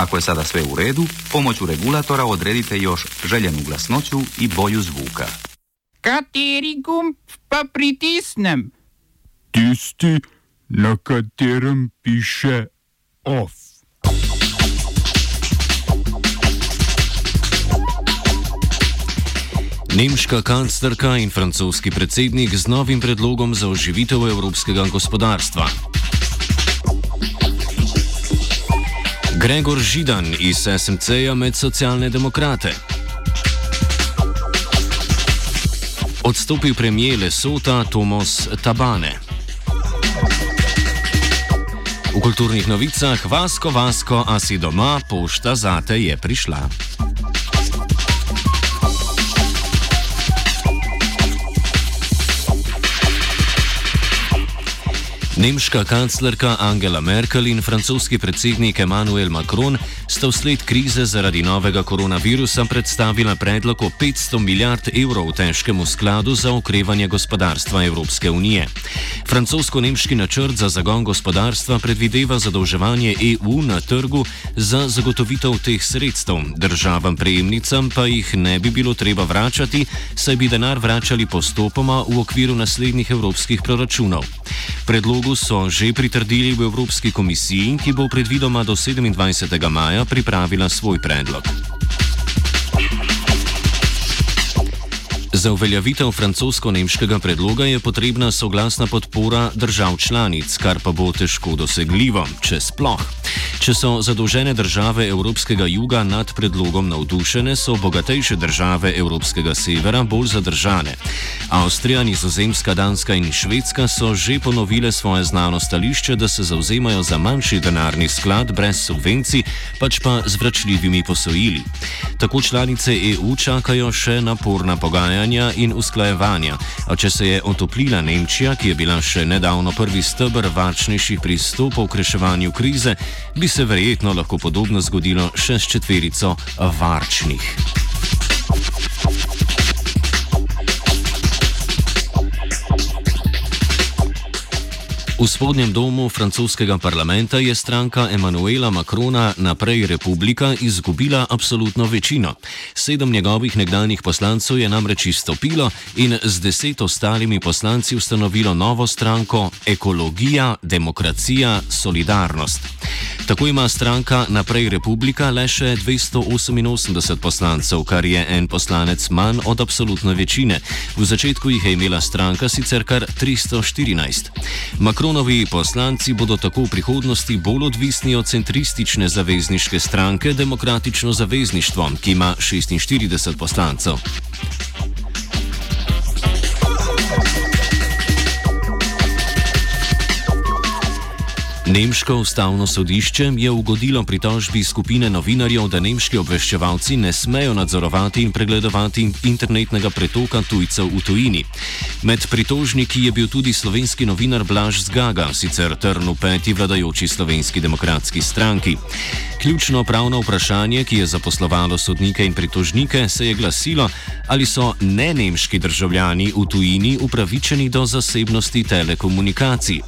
Ako je sada sve u redu, pomoću regulatora odredite još željenu glasnoću i boju zvuka. Kateri gumb pa pritisnem? Tisti, na katerem piše OF. Nemška kanclerka in francoski predsednik z novim predlogom za oživitev evropskega gospodarstva. Gregor Židan iz SMC-ja med socialne demokrate. Odstopil premijer Lesota Tomos Tabane. V kulturnih novicah Vasko, Vasko, a si doma, pošta zate je prišla. Nemška kanclerka Angela Merkel in francoski predsednik Emmanuel Macron sta vsled krize zaradi novega koronavirusa predstavila predlog o 500 milijard evrov težkemu skladu za okrevanje gospodarstva Evropske unije. Francosko-nemški načrt za zagon gospodarstva predvideva zadolževanje EU na trgu za zagotovitev teh sredstev, državam prejemnicam pa jih ne bi bilo treba vračati, saj bi denar vračali postopoma v okviru naslednjih evropskih proračunov. Predlogu so že pritrdili v Evropski komisiji, ki bo predvidoma do 27. maja pripravila svoj predlog. Za uveljavitev francosko-nemškega predloga je potrebna soglasna podpora držav članic, kar pa bo težko dosegljivo, če sploh. Če so zadolžene države Evropskega juga nad predlogom navdušene, so bogatejše države Evropskega severa bolj zadržane. Avstrija, Nizozemska, Danska in Švedska so že ponovile svoje znano stališče, da se zauzemajo za manjši denarni sklad brez subvencij, pač pa z vračljivimi posojili. Tako članice EU čakajo še naporna pogajanja in usklajevanja, a če se je otoplila Nemčija, ki je bila še nedavno prvi stebr varčnejših pristopov k reševanju krize, bi se verjetno lahko podobno zgodilo še s četverico varčnih. V spodnjem domu francoskega parlamenta je stranka Emanuela Macrona naprej republika izgubila absolutno večino. Sedem njegovih nekdanjih poslancev je namreč izstopilo in z deset ostalimi poslanci ustanovilo novo stranko Ekologija, Demokracija, Solidarnost. Tako ima stranka Naprej Republika le še 288 poslancev, kar je en poslanec manj od absolutne večine. V začetku jih je imela stranka sicer kar 314. Makronovi poslanci bodo tako v prihodnosti bolj odvisni od centristične zavezniške stranke Demokratično zavezništvo, ki ima 46 poslancev. Nemško ustavno sodišče je ugodilo pritožbi skupine novinarjev, da nemški obveščevalci ne smejo nadzorovati in pregledovati internetnega pretoka tujcev v tujini. Med pritožniki je bil tudi slovenski novinar Blaž Zgaga, sicer trn v peti vladajoči slovenski demokratski stranki. Ključno pravno vprašanje, ki je zaposlovalo sodnike in pritožnike, se je glasilo, ali so ne nemški državljani v tujini upravičeni do zasebnosti telekomunikacij.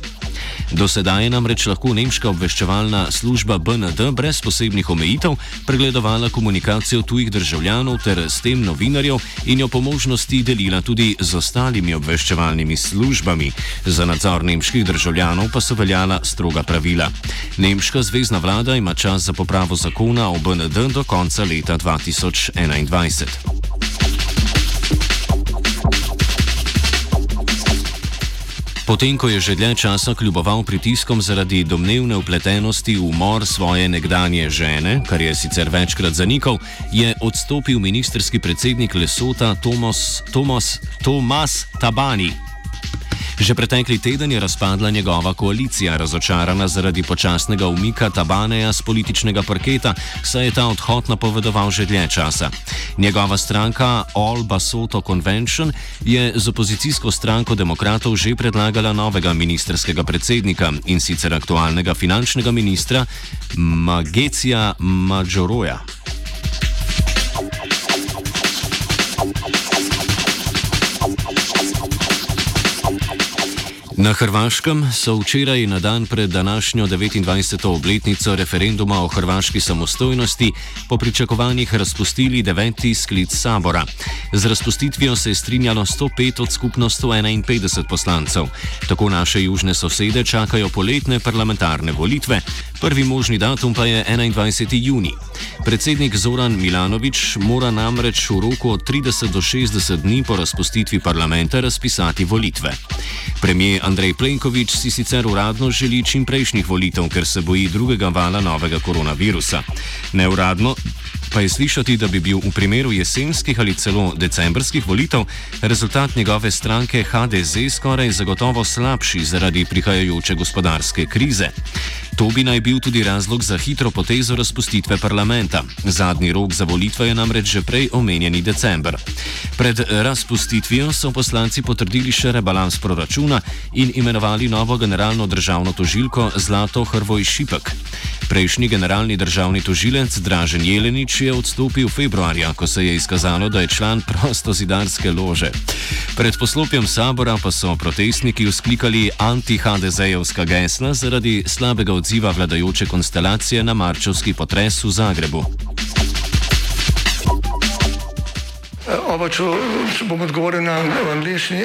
Do sedaj je namreč lahko nemška obveščevalna služba BND brez posebnih omejitev pregledovala komunikacijo tujih državljanov ter s tem novinarjev in jo po možnosti delila tudi z ostalimi obveščevalnimi službami. Za nadzor nemških državljanov pa so veljala stroga pravila. Nemška zvezdna vlada ima čas za popravo zakona o BND do konca leta 2021. Potem, ko je že dlje časa kljuboval pritiskom zaradi domnevne upletenosti v umor svoje nekdanje žene, kar je sicer večkrat zanikal, je odstopil ministerski predsednik Lesota Tomas, Tomas, Tomas Tabani. Že pretekli teden je razpadla njegova koalicija, razočarana zaradi počasnega umika Tabaneja z političnega parketa, saj je ta odhod napovedoval že dlje časa. Njegova stranka All Basoto Convention je z opozicijsko stranko demokratov že predlagala novega ministerskega predsednika in sicer aktualnega finančnega ministra Magecija Majoroja. Na Hrvaškem so včeraj na dan pred današnjo 29. obletnico referenduma o hrvaški samostojnosti po pričakovanjih razpustili deveti sklic sabora. Z razpustitvijo se je strinjalo 105 od skupno 151 poslancev. Tako naše južne sosede čakajo poletne parlamentarne volitve, prvi možni datum pa je 21. juni. Predsednik Zoran Milanovič mora namreč v roku od 30 do 60 dni po razpustitvi parlamenta razpisati volitve. Premijer Andrej Plenković si sicer uradno želi čim prejšnjih volitev, ker se boji drugega vala novega koronavirusa. Neuradno pa je slišati, da bi bil v primeru jesenskih ali celo decembrskih volitev rezultat njegove stranke HDZ skoraj zagotovo slabši zaradi prihajajoče gospodarske krize. To bi naj bil tudi razlog za hitro potezo razpustitve parlamenta. Zadnji rok za volitve je namreč že prej omenjeni december. Pred razpustitvijo so poslanci potrdili še rebalans proračuna imenovali novo generalno državno tožilko Zlato Hrvoj Šipek. Prejšnji generalni državni tožilec Dražen Jelenič je odstopil februarja, ko se je izkazalo, da je član prostozidarske lože. Pred poslopjem sabora pa so protestniki vzklikali anti-HDZ-jevska gesla zaradi slabega odziva vladajoče konstelacije na marčovski potres v Zagrebu. Oba, če, če bom odgovoril na angliški.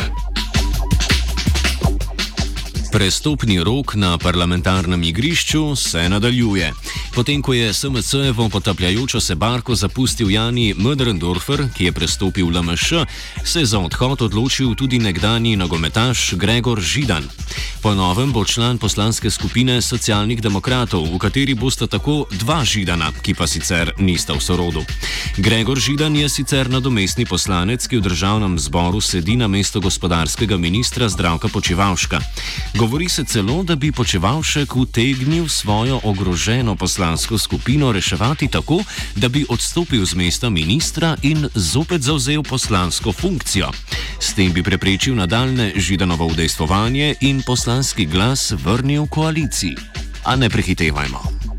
Prestopni rok na parlamentarnem igrišču se nadaljuje. Potem, ko je SMC-evo potapljajočo se barko zapustil Jani Möderndorfer, ki je prestopil LMŠ, se je za odhod odločil tudi nekdani nogometaš Gregor Židan. Po novem bo član poslanske skupine socialnih demokratov, v kateri bosta tako dva Židana, ki pa sicer nista v sorodu. Gregor Židan je sicer nadomestni poslanec, ki v državnem zboru sedi na mesto gospodarskega ministra Zdravka Počivalška. Govori se celo, da bi Počevalšek utegnil svojo ogroženo poslansko skupino reševati tako, da bi odstopil z mesta ministra in zopet zavzel poslansko funkcijo. S tem bi preprečil nadaljne Židanovo udejstvovanje in poslanski glas vrnil koaliciji. A ne prehitevajmo.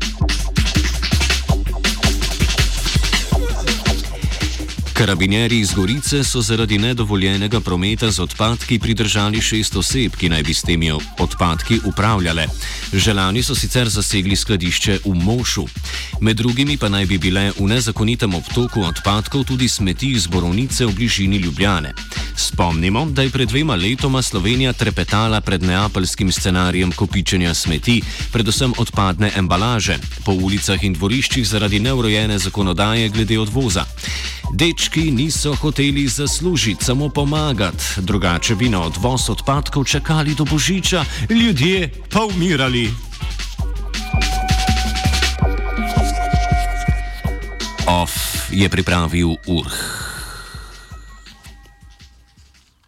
Karabinjeri iz Gorice so zaradi nedovoljenega prometa z odpadki pridržali šest oseb, ki naj bi s temi odpadki upravljale. Želani so sicer zasegli skladišče v Mošu. Med drugimi pa naj bi bile v nezakonitem obtoku odpadkov tudi smeti iz borovnice v bližini Ljubljane. Spomnimo, da je pred dvema letoma Slovenija trepetala pred neapeljskim scenarijem kopičenja smeti, predvsem odpadne embalaže, po ulicah in dvoriščih zaradi neurojene zakonodaje glede odvoza. Dečki niso hoteli zaslužiti, samo pomagati, drugače bi na odvoz odpadkov čakali do božiča, ljudje pa umirali. Off je pripravil Urh.